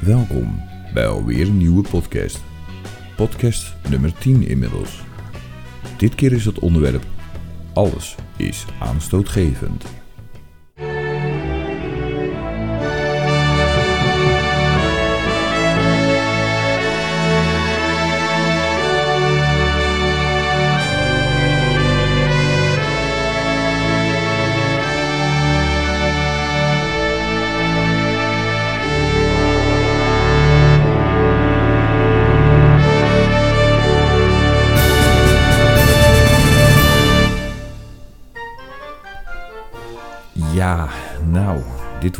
Welkom bij alweer een nieuwe podcast. Podcast nummer 10 inmiddels. Dit keer is het onderwerp Alles is aanstootgevend.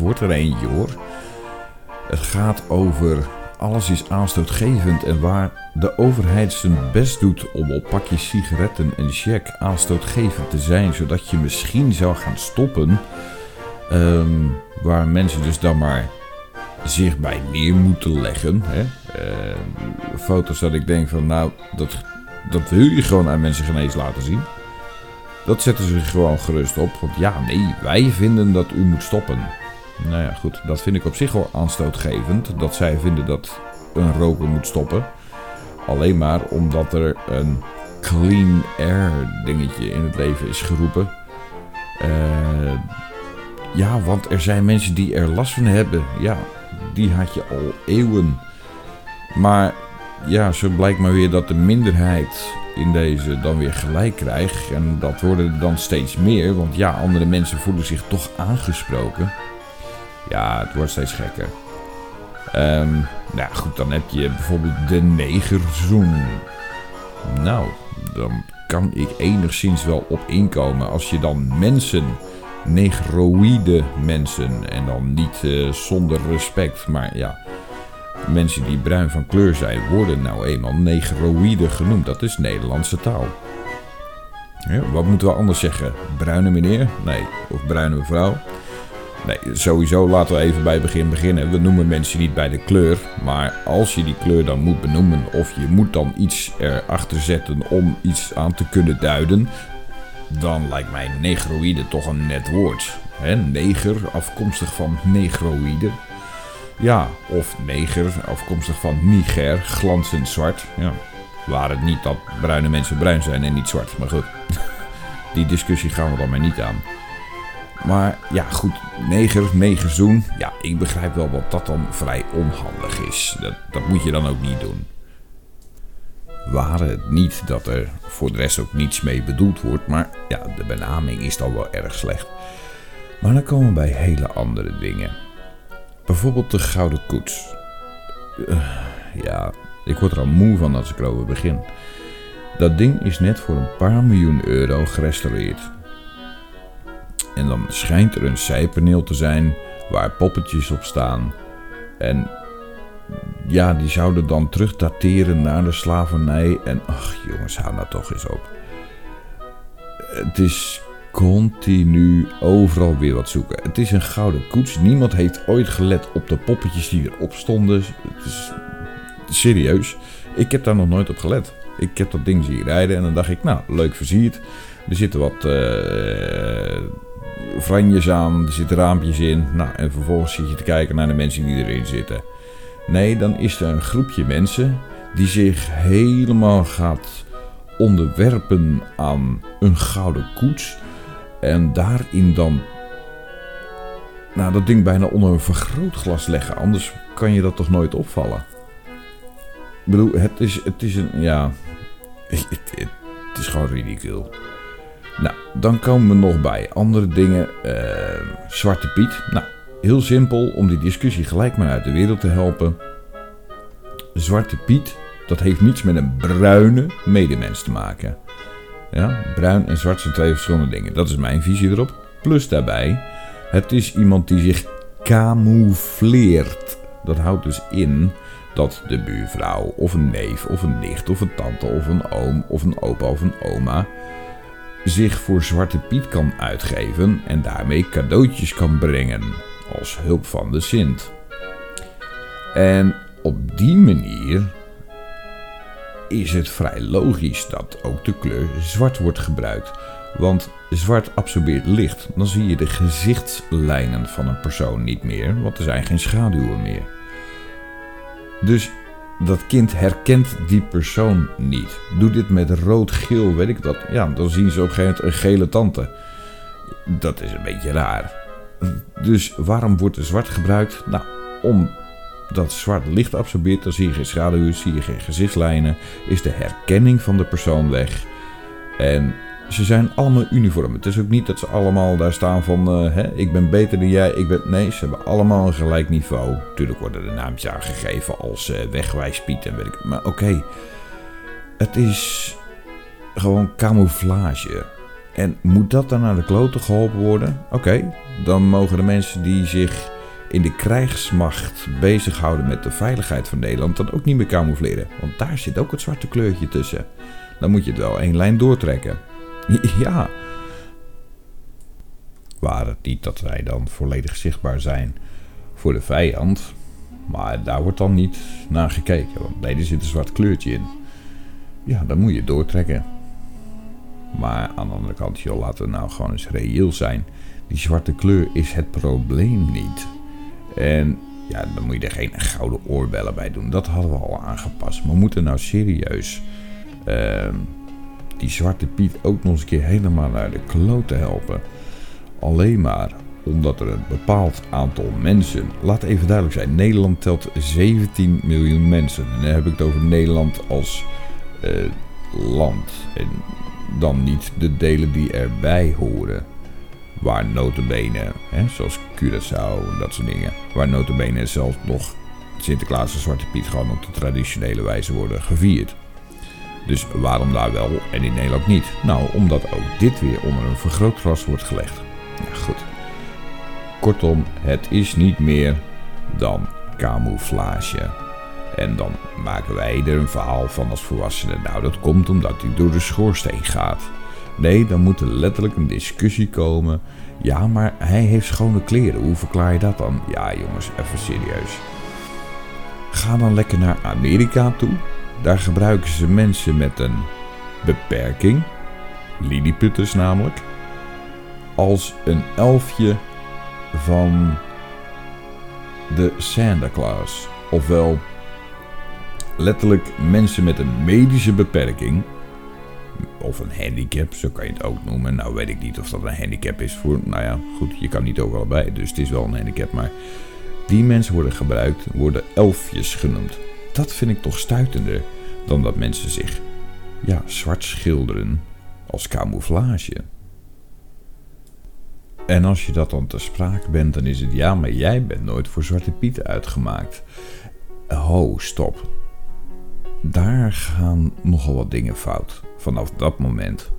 Wordt er eentje hoor. Het gaat over alles is aanstootgevend en waar de overheid zijn best doet om op pakjes sigaretten en check aanstootgevend te zijn, zodat je misschien zou gaan stoppen. Ehm, waar mensen dus dan maar zich bij neer moeten leggen. Hè? Ehm, foto's dat ik denk van nou, dat, dat wil je gewoon aan mensen geen eens laten zien. Dat zetten ze gewoon gerust op. Want ja, nee, wij vinden dat u moet stoppen. Nou ja, goed, dat vind ik op zich wel aanstootgevend. Dat zij vinden dat een roker moet stoppen. Alleen maar omdat er een clean air dingetje in het leven is geroepen. Eh, ja, want er zijn mensen die er last van hebben. Ja, die had je al eeuwen. Maar ja, zo blijkt maar weer dat de minderheid in deze dan weer gelijk krijgt. En dat worden er dan steeds meer. Want ja, andere mensen voelen zich toch aangesproken. Ja, het wordt steeds gekker. Ehm, nou goed, dan heb je bijvoorbeeld de negerzoen. Nou, dan kan ik enigszins wel op inkomen als je dan mensen, negroïde mensen, en dan niet eh, zonder respect, maar ja, mensen die bruin van kleur zijn, worden nou eenmaal negroïde genoemd. Dat is Nederlandse taal. Ja, wat moeten we anders zeggen? Bruine meneer? Nee. Of bruine mevrouw? Nee, sowieso laten we even bij het begin beginnen. We noemen mensen niet bij de kleur. Maar als je die kleur dan moet benoemen, of je moet dan iets erachter zetten om iets aan te kunnen duiden, dan lijkt mij negroïde toch een net woord. He, neger, afkomstig van negroïde. Ja, of neger, afkomstig van Niger, glanzend zwart. Ja, waar het niet dat bruine mensen bruin zijn en niet zwart. Maar goed, die discussie gaan we dan maar niet aan. Maar ja, goed, neger, negerzoen. Ja, ik begrijp wel dat dat dan vrij onhandig is. Dat, dat moet je dan ook niet doen. Waren het niet dat er voor de rest ook niets mee bedoeld wordt. Maar ja, de benaming is dan wel erg slecht. Maar dan komen we bij hele andere dingen. Bijvoorbeeld de Gouden Koets. Uh, ja, ik word er al moe van als ik erover begin. Dat ding is net voor een paar miljoen euro gerestaureerd. En dan schijnt er een zijpaneel te zijn waar poppetjes op staan. En ja, die zouden dan terugdateren naar de slavernij. En ach jongens, hou nou toch eens op. Het is continu overal weer wat zoeken. Het is een gouden koets. Niemand heeft ooit gelet op de poppetjes die erop stonden. Het is serieus. Ik heb daar nog nooit op gelet. Ik heb dat ding zien rijden en dan dacht ik, nou, leuk versierd. Er zitten wat uh, franjes aan, er zitten raampjes in. Nou, en vervolgens zit je te kijken naar de mensen die erin zitten. Nee, dan is er een groepje mensen die zich helemaal gaat onderwerpen aan een gouden koets. En daarin dan nou, dat ding bijna onder een vergrootglas leggen. Anders kan je dat toch nooit opvallen. Ik bedoel, het is, het is een. Ja. Het, is gewoon ridicule. Nou, dan komen we nog bij andere dingen. Uh, Zwarte Piet. Nou, heel simpel om die discussie gelijk maar uit de wereld te helpen. Zwarte Piet, dat heeft niets met een bruine medemens te maken. Ja, bruin en zwart zijn twee verschillende dingen. Dat is mijn visie erop. Plus daarbij, het is iemand die zich camoufleert. Dat houdt dus in dat de buurvrouw of een neef of een nicht of een tante of een oom of een opa of een oma zich voor Zwarte Piet kan uitgeven en daarmee cadeautjes kan brengen als hulp van de Sint. En op die manier is het vrij logisch dat ook de kleur zwart wordt gebruikt. Want zwart absorbeert licht. Dan zie je de gezichtslijnen van een persoon niet meer, want er zijn geen schaduwen meer. Dus dat kind herkent die persoon niet. Doe dit met rood, geel, weet ik dat. Ja, dan zien ze op een gegeven moment een gele tante. Dat is een beetje raar. Dus waarom wordt er zwart gebruikt? Nou, omdat zwart licht absorbeert, dan zie je geen schaduw, zie je geen gezichtslijnen, is de herkenning van de persoon weg. En ze zijn allemaal uniform. Het is ook niet dat ze allemaal daar staan van, uh, hè, ik ben beter dan jij, ik ben... Nee, ze hebben allemaal een gelijk niveau. Tuurlijk worden de naamjes aangegeven als uh, wegwijspiet en weet ik... Maar oké, het is gewoon camouflage. En moet dat dan naar de kloten geholpen worden? Oké, dan mogen de mensen die zich in de krijgsmacht bezighouden met de veiligheid van Nederland dat ook niet meer camoufleren. Want daar zit ook het zwarte kleurtje tussen. Dan moet je het wel één lijn doortrekken. Ja. Waar het niet dat wij dan volledig zichtbaar zijn voor de vijand. Maar daar wordt dan niet naar gekeken. Want nee, er zit een zwart kleurtje in. Ja, dan moet je doortrekken. Maar aan de andere kant, joh, laten we nou gewoon eens reëel zijn. Die zwarte kleur is het probleem niet. En ja, dan moet je er geen gouden oorbellen bij doen. Dat hadden we al aangepast. Maar we moeten nou serieus uh, die zwarte Piet ook nog eens een keer helemaal naar de klote helpen. Alleen maar omdat er een bepaald aantal mensen. Laat even duidelijk zijn: Nederland telt 17 miljoen mensen. En dan heb ik het over Nederland als uh, land. En dan niet de delen die erbij horen. Waar notabene, hè, zoals Curaçao en dat soort dingen. Waar notabene zelfs nog Sinterklaas en Zwarte Piet gewoon op de traditionele wijze worden gevierd. Dus waarom daar wel en in Nederland niet? Nou, omdat ook dit weer onder een vergrootglas wordt gelegd. Ja, goed. Kortom, het is niet meer dan camouflage. En dan maken wij er een verhaal van als volwassenen. Nou, dat komt omdat hij door de schoorsteen gaat. Nee, dan moet er letterlijk een discussie komen. Ja, maar hij heeft schone kleren. Hoe verklaar je dat dan? Ja, jongens, even serieus. Ga dan lekker naar Amerika toe. Daar gebruiken ze mensen met een beperking, Lilliputters namelijk, als een elfje van de Santa Claus. Ofwel letterlijk mensen met een medische beperking. Of een handicap, zo kan je het ook noemen. Nou weet ik niet of dat een handicap is voor. Nou ja, goed, je kan niet overal bij, dus het is wel een handicap. Maar die mensen worden gebruikt, worden elfjes genoemd. Dat vind ik toch stuitender dan dat mensen zich ja, zwart schilderen als camouflage. En als je dat dan te sprake bent, dan is het ja, maar jij bent nooit voor Zwarte Piet uitgemaakt. Ho, stop. Daar gaan nogal wat dingen fout vanaf dat moment.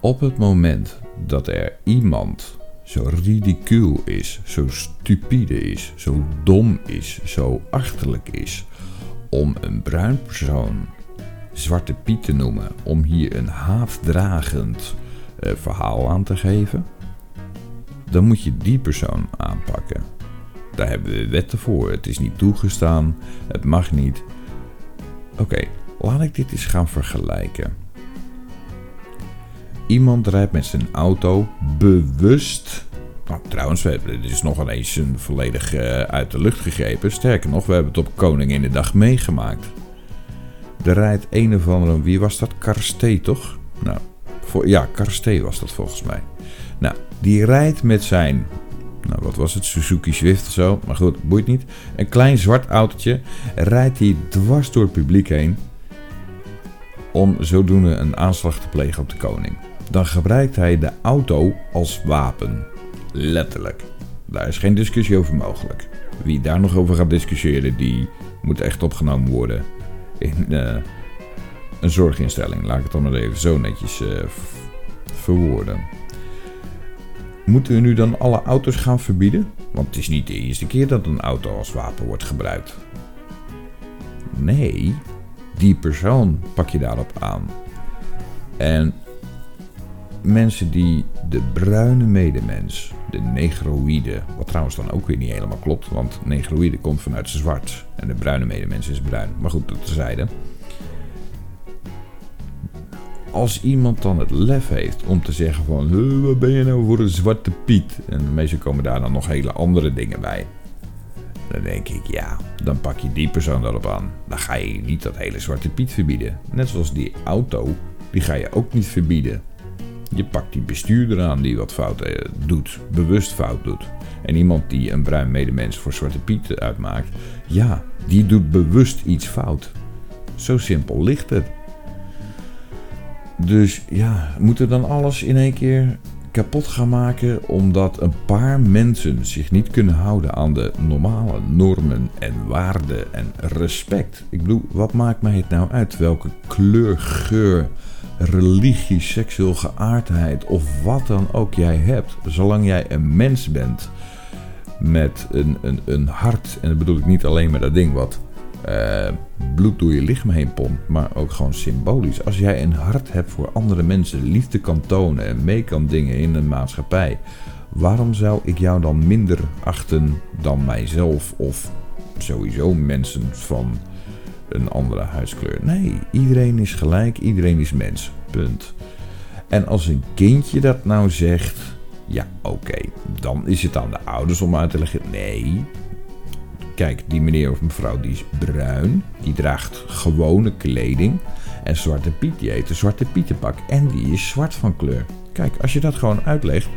Op het moment dat er iemand zo ridicuul is, zo stupide is, zo dom is, zo achterlijk is, om een bruin persoon Zwarte Piet te noemen, om hier een haatdragend uh, verhaal aan te geven, dan moet je die persoon aanpakken. Daar hebben we wetten voor. Het is niet toegestaan, het mag niet. Oké, laat ik dit eens gaan vergelijken. Iemand rijdt met zijn auto bewust nou, trouwens, we hebben dit is nog eens een volledig uh, uit de lucht gegrepen. Sterker nog, we hebben het op Koning de dag meegemaakt. Er rijdt een of andere, wie was dat? Karstee toch? Nou, voor, ja, Karstee was dat volgens mij. Nou, die rijdt met zijn, nou wat was het, Suzuki Swift of zo, maar goed, boeit niet. Een klein zwart autootje, rijdt hij dwars door het publiek heen om zodoende een aanslag te plegen op de koning. Dan gebruikt hij de auto als wapen. Letterlijk. Daar is geen discussie over mogelijk. Wie daar nog over gaat discussiëren, die moet echt opgenomen worden in uh, een zorginstelling. Laat ik het dan maar even zo netjes uh, verwoorden. Moeten we nu dan alle auto's gaan verbieden? Want het is niet de eerste keer dat een auto als wapen wordt gebruikt. Nee, die persoon pak je daarop aan. En mensen die de bruine medemens, de negroïde, wat trouwens dan ook weer niet helemaal klopt, want negroïde komt vanuit zwart en de bruine medemens is bruin. Maar goed, dat tezijde. Als iemand dan het lef heeft om te zeggen van, wat ben je nou voor een zwarte piet? En meestal komen daar dan nog hele andere dingen bij. Dan denk ik, ja, dan pak je die persoon erop aan. Dan ga je niet dat hele Zwarte Piet verbieden. Net zoals die auto, die ga je ook niet verbieden. Je pakt die bestuurder aan die wat fout eh, doet, bewust fout doet. En iemand die een bruin medemens voor Zwarte Piet uitmaakt, ja, die doet bewust iets fout. Zo simpel ligt het. Dus ja, moeten dan alles in één keer kapot gaan maken omdat een paar mensen zich niet kunnen houden aan de normale normen en waarden en respect. Ik bedoel, wat maakt mij het nou uit welke kleur, geur, religie, seksueel geaardheid of wat dan ook jij hebt, zolang jij een mens bent met een, een, een hart, en dat bedoel ik niet alleen met dat ding wat uh, bloed door je lichaam heen pompt, maar ook gewoon symbolisch. Als jij een hart hebt voor andere mensen, liefde kan tonen en mee kan dingen in een maatschappij, waarom zou ik jou dan minder achten dan mijzelf of sowieso mensen van een andere huidskleur? Nee, iedereen is gelijk, iedereen is mens. Punt. En als een kindje dat nou zegt, ja oké, dan is het aan de ouders om uit te leggen. Nee, Kijk, die meneer of mevrouw die is bruin. Die draagt gewone kleding. En Zwarte Piet die eet Zwarte Pietenpak. En die is zwart van kleur. Kijk, als je dat gewoon uitlegt.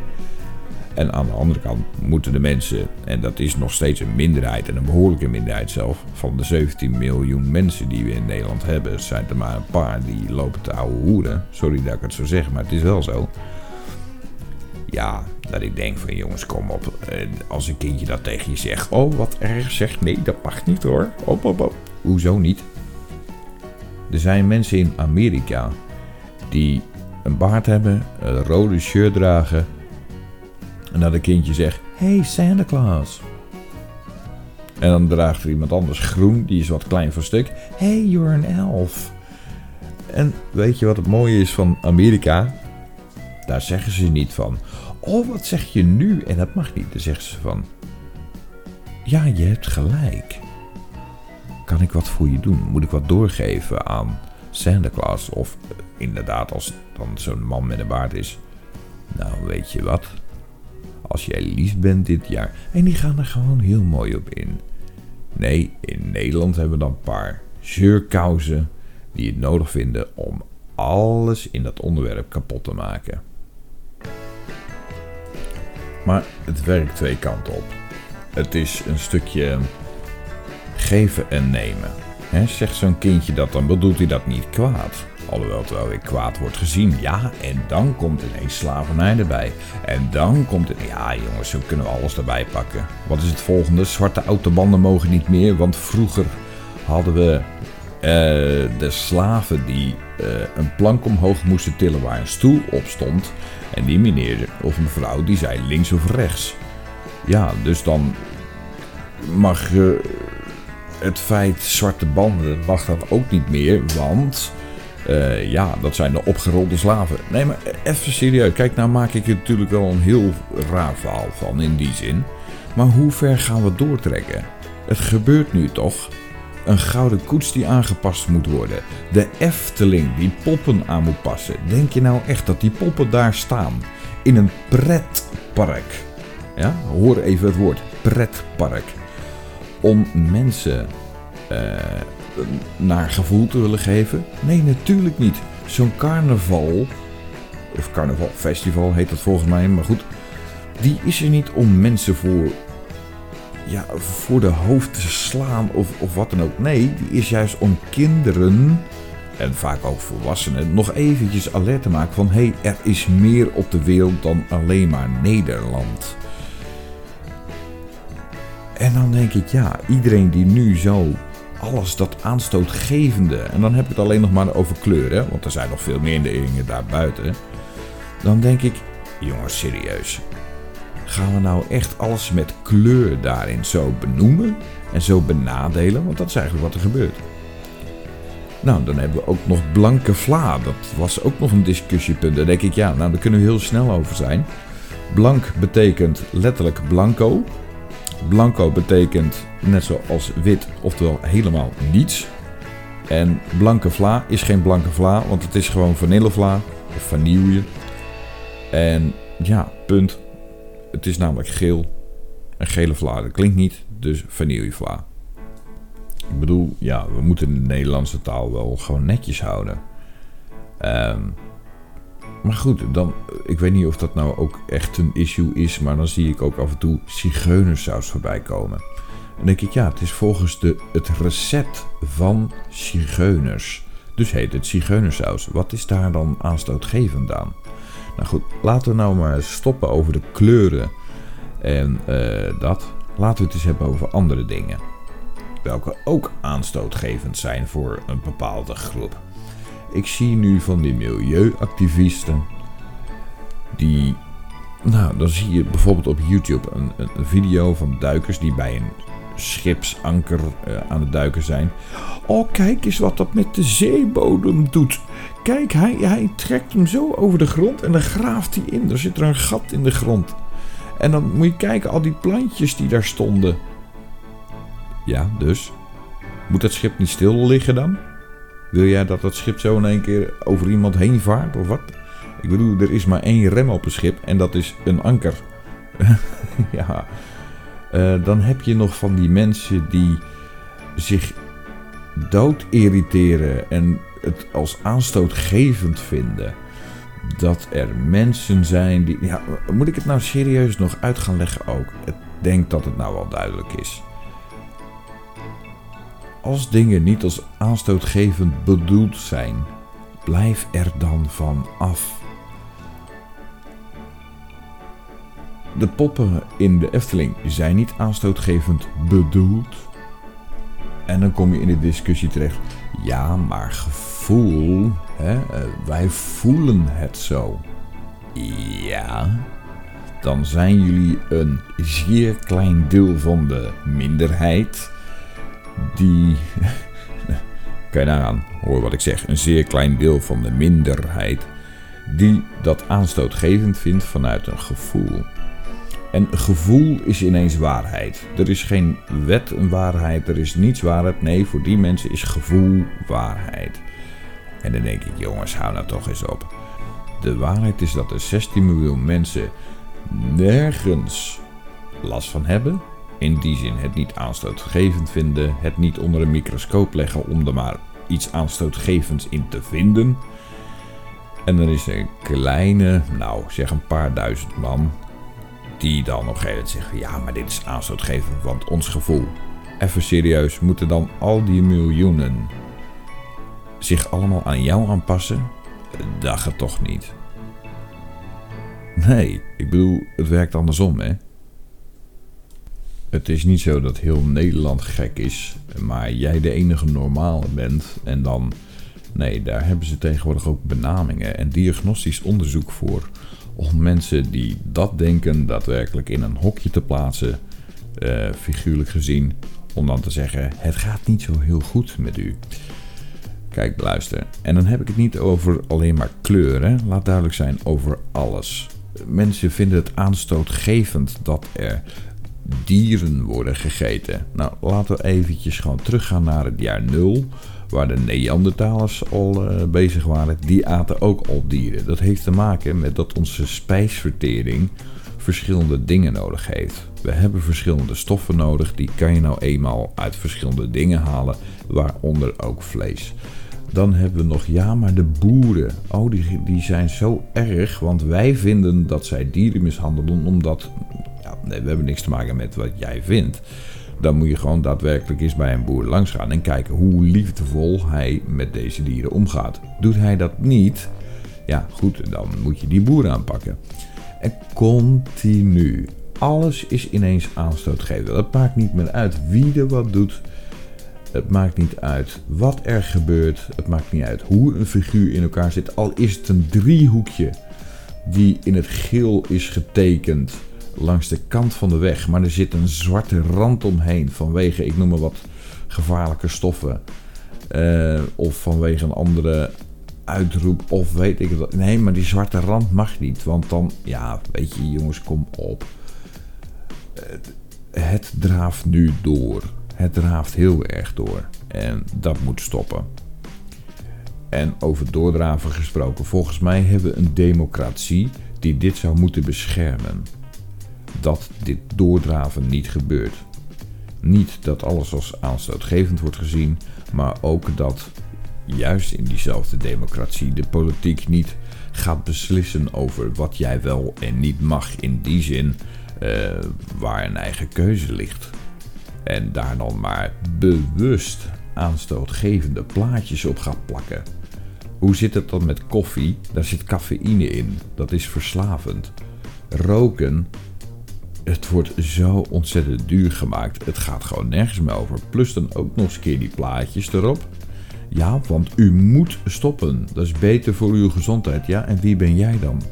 En aan de andere kant moeten de mensen, en dat is nog steeds een minderheid en een behoorlijke minderheid zelf, van de 17 miljoen mensen die we in Nederland hebben, zijn er maar een paar die lopen te ouwe hoeren. Sorry dat ik het zo zeg, maar het is wel zo. Ja, dat ik denk van jongens, kom op. als een kindje dat tegen je zegt. Oh, wat erg zegt. Nee, dat mag niet hoor. Op, op, op. Hoezo niet? Er zijn mensen in Amerika die een baard hebben, een rode shirt dragen. En dat een kindje zegt: Hey Santa Claus. En dan draagt er iemand anders groen, die is wat klein van stuk. Hey, you're an elf. En weet je wat het mooie is van Amerika? Daar zeggen ze niet van. Oh, wat zeg je nu? En dat mag niet. Dan zeggen ze van. Ja, je hebt gelijk. Kan ik wat voor je doen? Moet ik wat doorgeven aan Santa Claus? Of eh, inderdaad, als dan zo'n man met een baard is. Nou, weet je wat? Als jij lief bent dit jaar. En die gaan er gewoon heel mooi op in. Nee, in Nederland hebben we dan een paar zeurkousen die het nodig vinden om alles in dat onderwerp kapot te maken. Maar het werkt twee kanten op. Het is een stukje geven en nemen. He, zegt zo'n kindje dat, dan bedoelt hij dat niet kwaad. Alhoewel het wel weer kwaad wordt gezien. Ja, en dan komt ineens slavernij erbij. En dan komt het... Ja, jongens, zo kunnen we alles erbij pakken. Wat is het volgende? Zwarte autobanden mogen niet meer. Want vroeger hadden we uh, de slaven die uh, een plank omhoog moesten tillen waar een stoel op stond. En die meneer of mevrouw die zei links of rechts. Ja, dus dan mag je het feit zwarte banden mag dat ook niet meer, want ja, dat zijn de opgerolde slaven. Nee, maar even serieus. Kijk, nou maak ik er natuurlijk wel een heel raar verhaal van in die zin. Maar hoe ver gaan we doortrekken? Het gebeurt nu toch? Een gouden koets die aangepast moet worden. De Efteling die poppen aan moet passen. Denk je nou echt dat die poppen daar staan? In een pretpark. Ja, hoor even het woord pretpark. Om mensen uh, naar gevoel te willen geven? Nee, natuurlijk niet. Zo'n carnaval, of carnavalfestival heet dat volgens mij, maar goed. Die is er niet om mensen voor ja, voor de hoofd te slaan of, of wat dan ook. Nee, die is juist om kinderen en vaak ook volwassenen nog eventjes alert te maken van hé, hey, er is meer op de wereld dan alleen maar Nederland. En dan denk ik, ja, iedereen die nu zo alles dat aanstootgevende, en dan heb ik het alleen nog maar over kleuren, want er zijn nog veel meer dingen daarbuiten. Dan denk ik, jongens, serieus. Gaan we nou echt alles met kleur daarin zo benoemen en zo benadelen? Want dat is eigenlijk wat er gebeurt. Nou, dan hebben we ook nog blanke vla. Dat was ook nog een discussiepunt. Daar denk ik, ja, nou daar kunnen we heel snel over zijn. Blank betekent letterlijk blanco. Blanco betekent net zoals wit, oftewel helemaal niets. En blanke vla is geen blanke vla, want het is gewoon vanillevla of vanille. En ja, punt. Het is namelijk geel. Een gele vla, dat klinkt niet. Dus vanillevla. Ik bedoel, ja, we moeten de Nederlandse taal wel gewoon netjes houden. Ehm, maar goed, dan, ik weet niet of dat nou ook echt een issue is, maar dan zie ik ook af en toe zigeunersaus voorbij komen. En denk ik, ja, het is volgens de, het recept van zigeuners. Dus heet het zigeunersaus. Wat is daar dan aanstootgevend aan? Nou goed, laten we nou maar stoppen over de kleuren en uh, dat. Laten we het eens hebben over andere dingen. Welke ook aanstootgevend zijn voor een bepaalde groep. Ik zie nu van die milieuactivisten. Die. Nou, dan zie je bijvoorbeeld op YouTube een, een video van duikers die bij een schipsanker uh, aan het duiken zijn. Oh, kijk eens wat dat met de zeebodem doet. Kijk, hij, hij trekt hem zo over de grond en dan graaft hij in. Er zit er een gat in de grond. En dan moet je kijken, al die plantjes die daar stonden. Ja, dus. Moet dat schip niet stil liggen dan? Wil jij dat dat schip zo in één keer over iemand heen vaart of wat? Ik bedoel, er is maar één rem op een schip en dat is een anker. ja. Uh, dan heb je nog van die mensen die zich dood irriteren en het als aanstootgevend vinden dat er mensen zijn die. Ja, moet ik het nou serieus nog uit gaan leggen ook? Ik denk dat het nou wel duidelijk is. Als dingen niet als aanstootgevend bedoeld zijn, blijf er dan van af. De poppen in de Efteling zijn niet aanstootgevend bedoeld. En dan kom je in de discussie terecht. Ja, maar gevoel, hè, eh, wij voelen het zo. Ja, dan zijn jullie een zeer klein deel van de minderheid die. Kan je nagaan, hoor wat ik zeg. Een zeer klein deel van de minderheid die dat aanstootgevend vindt vanuit een gevoel. En gevoel is ineens waarheid. Er is geen wet een waarheid, er is niets waarheid. Nee, voor die mensen is gevoel waarheid. En dan denk ik, jongens, hou nou toch eens op. De waarheid is dat er 16 miljoen mensen nergens last van hebben. In die zin het niet aanstootgevend vinden, het niet onder een microscoop leggen om er maar iets aanstootgevends in te vinden. En dan is er een kleine, nou zeg een paar duizend man, die dan op een gegeven moment zeggen: ja, maar dit is aanstootgevend, want ons gevoel. Even serieus, moeten dan al die miljoenen zich allemaal aan jou aanpassen? Dat gaat toch niet. Nee, ik bedoel, het werkt andersom, hè? Het is niet zo dat heel Nederland gek is, maar jij de enige normale bent. En dan, nee, daar hebben ze tegenwoordig ook benamingen en diagnostisch onderzoek voor om mensen die dat denken daadwerkelijk in een hokje te plaatsen, uh, figuurlijk gezien, om dan te zeggen: het gaat niet zo heel goed met u. Kijk, luister. En dan heb ik het niet over alleen maar kleuren. Laat duidelijk zijn over alles. Mensen vinden het aanstootgevend dat er dieren worden gegeten. Nou, laten we eventjes gewoon teruggaan naar het jaar nul waar de Neandertalers al uh, bezig waren, die aten ook al dieren. Dat heeft te maken met dat onze spijsvertering verschillende dingen nodig heeft. We hebben verschillende stoffen nodig, die kan je nou eenmaal uit verschillende dingen halen, waaronder ook vlees. Dan hebben we nog, ja, maar de boeren. Oh, die, die zijn zo erg, want wij vinden dat zij dieren mishandelen, omdat. Ja, nee, we hebben niks te maken met wat jij vindt dan moet je gewoon daadwerkelijk eens bij een boer langs gaan en kijken hoe liefdevol hij met deze dieren omgaat. Doet hij dat niet, ja goed, dan moet je die boer aanpakken. En continu. Alles is ineens aanstootgevend. Het maakt niet meer uit wie er wat doet. Het maakt niet uit wat er gebeurt. Het maakt niet uit hoe een figuur in elkaar zit. Al is het een driehoekje die in het geel is getekend langs de kant van de weg. Maar er zit een zwarte rand omheen vanwege, ik noem maar wat, gevaarlijke stoffen. Uh, of vanwege een andere uitroep of weet ik wat. Nee, maar die zwarte rand mag niet. Want dan, ja, weet je jongens, kom op. Het, het draaft nu door. Het draaft heel erg door. En dat moet stoppen. En over doordraven gesproken, volgens mij hebben we een democratie die dit zou moeten beschermen dat dit doordraven niet gebeurt. Niet dat alles als aanstootgevend wordt gezien, maar ook dat juist in diezelfde democratie de politiek niet gaat beslissen over wat jij wel en niet mag in die zin uh, waar een eigen keuze ligt. En daar dan maar bewust aanstootgevende plaatjes op gaat plakken. Hoe zit het dan met koffie? Daar zit cafeïne in. Dat is verslavend. Roken, het wordt zo ontzettend duur gemaakt. Het gaat gewoon nergens meer over. Plus dan ook nog eens keer die plaatjes erop. Ja, want u moet stoppen. Dat is beter voor uw gezondheid. Ja, en wie ben jij dan?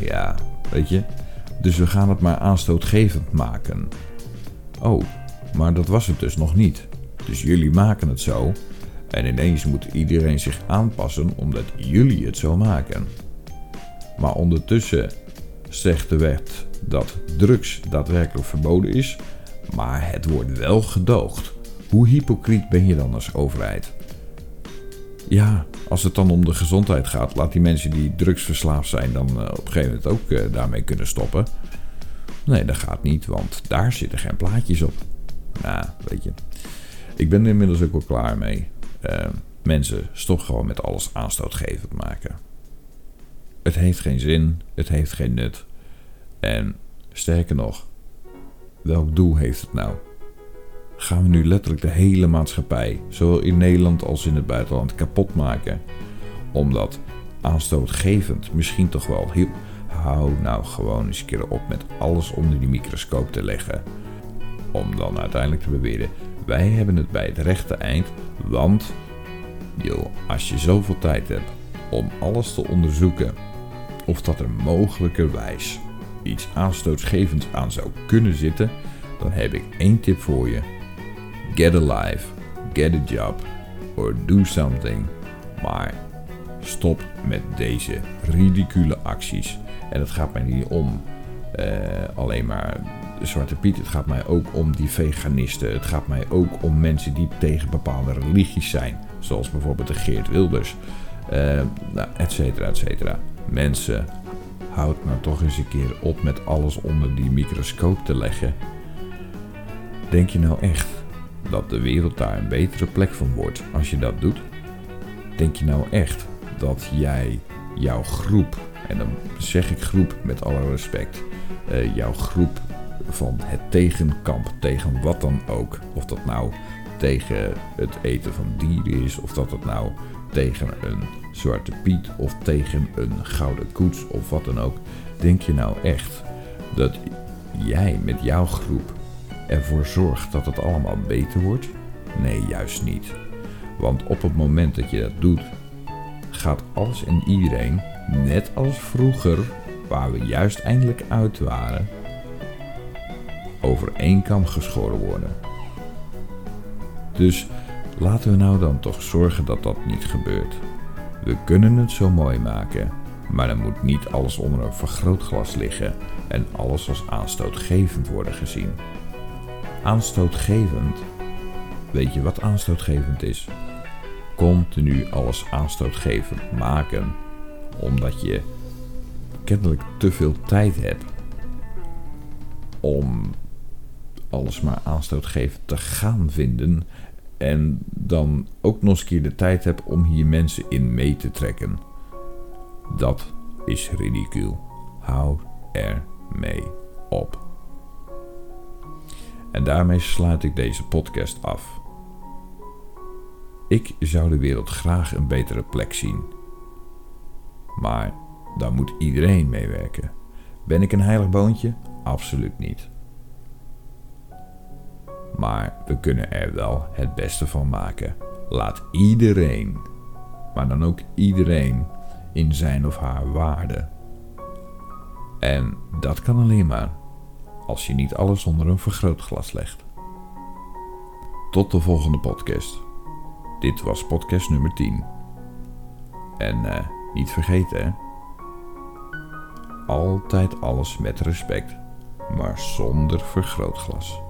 Ja, weet je. Dus we gaan het maar aanstootgevend maken. Oh, maar dat was het dus nog niet. Dus jullie maken het zo. En ineens moet iedereen zich aanpassen omdat jullie het zo maken. Maar ondertussen zegt de wet dat drugs daadwerkelijk verboden is, maar het wordt wel gedoogd. Hoe hypocriet ben je dan als overheid? Ja, als het dan om de gezondheid gaat, laat die mensen die drugsverslaafd zijn dan eh, op een gegeven moment ook eh, daarmee kunnen stoppen. Nee, dat gaat niet, want daar zitten geen plaatjes op. Nou, weet je. Ik ben er inmiddels ook wel klaar mee. Uh, mensen, stop gewoon met alles aanstootgevend maken. Het heeft geen zin, het heeft geen nut. En sterker nog, welk doel heeft het nou? Gaan we nu letterlijk de hele maatschappij, zowel in Nederland als in het buitenland, kapot maken? Omdat aanstootgevend misschien toch wel heel. Hou nou gewoon eens een keer op met alles onder die microscoop te leggen. Om dan uiteindelijk te beweren: wij hebben het bij het rechte eind, want joh, als je zoveel tijd hebt om alles te onderzoeken of dat er mogelijkerwijs iets aanstootsgevends aan zou kunnen zitten, dan heb ik één tip voor je. Get a life, get a job or do something. Maar stop met deze ridicule acties. En het gaat mij niet om uh, alleen maar Zwarte Piet. Het gaat mij ook om die veganisten. Het gaat mij ook om mensen die tegen bepaalde religies zijn. Zoals bijvoorbeeld de Geert Wilders. Uh, nou, et cetera, et cetera. Mensen, houd nou toch eens een keer op met alles onder die microscoop te leggen. Denk je nou echt dat de wereld daar een betere plek van wordt als je dat doet? Denk je nou echt dat jij jouw groep, en dan zeg ik groep met alle respect, uh, jouw groep van het tegenkamp tegen wat dan ook. Of dat nou tegen het eten van dieren is, of dat het nou tegen een zwarte piet of tegen een gouden koets of wat dan ook. Denk je nou echt dat jij met jouw groep ervoor zorgt dat het allemaal beter wordt? Nee, juist niet. Want op het moment dat je dat doet, gaat alles en iedereen, net als vroeger, waar we juist eindelijk uit waren, over één kam geschoren worden. Dus laten we nou dan toch zorgen dat dat niet gebeurt. We kunnen het zo mooi maken, maar dan moet niet alles onder een vergrootglas liggen en alles als aanstootgevend worden gezien. Aanstootgevend? Weet je wat aanstootgevend is? Continu alles aanstootgevend maken, omdat je kennelijk te veel tijd hebt om alles maar aanstootgevend te gaan vinden. En dan ook nog eens keer de tijd heb om hier mensen in mee te trekken. Dat is ridicuul. Hou er mee op. En daarmee sluit ik deze podcast af. Ik zou de wereld graag een betere plek zien. Maar dan moet iedereen meewerken. Ben ik een heilig boontje? Absoluut niet. Maar we kunnen er wel het beste van maken. Laat iedereen, maar dan ook iedereen, in zijn of haar waarde. En dat kan alleen maar als je niet alles onder een vergrootglas legt. Tot de volgende podcast. Dit was podcast nummer 10. En uh, niet vergeten, hè? Altijd alles met respect, maar zonder vergrootglas.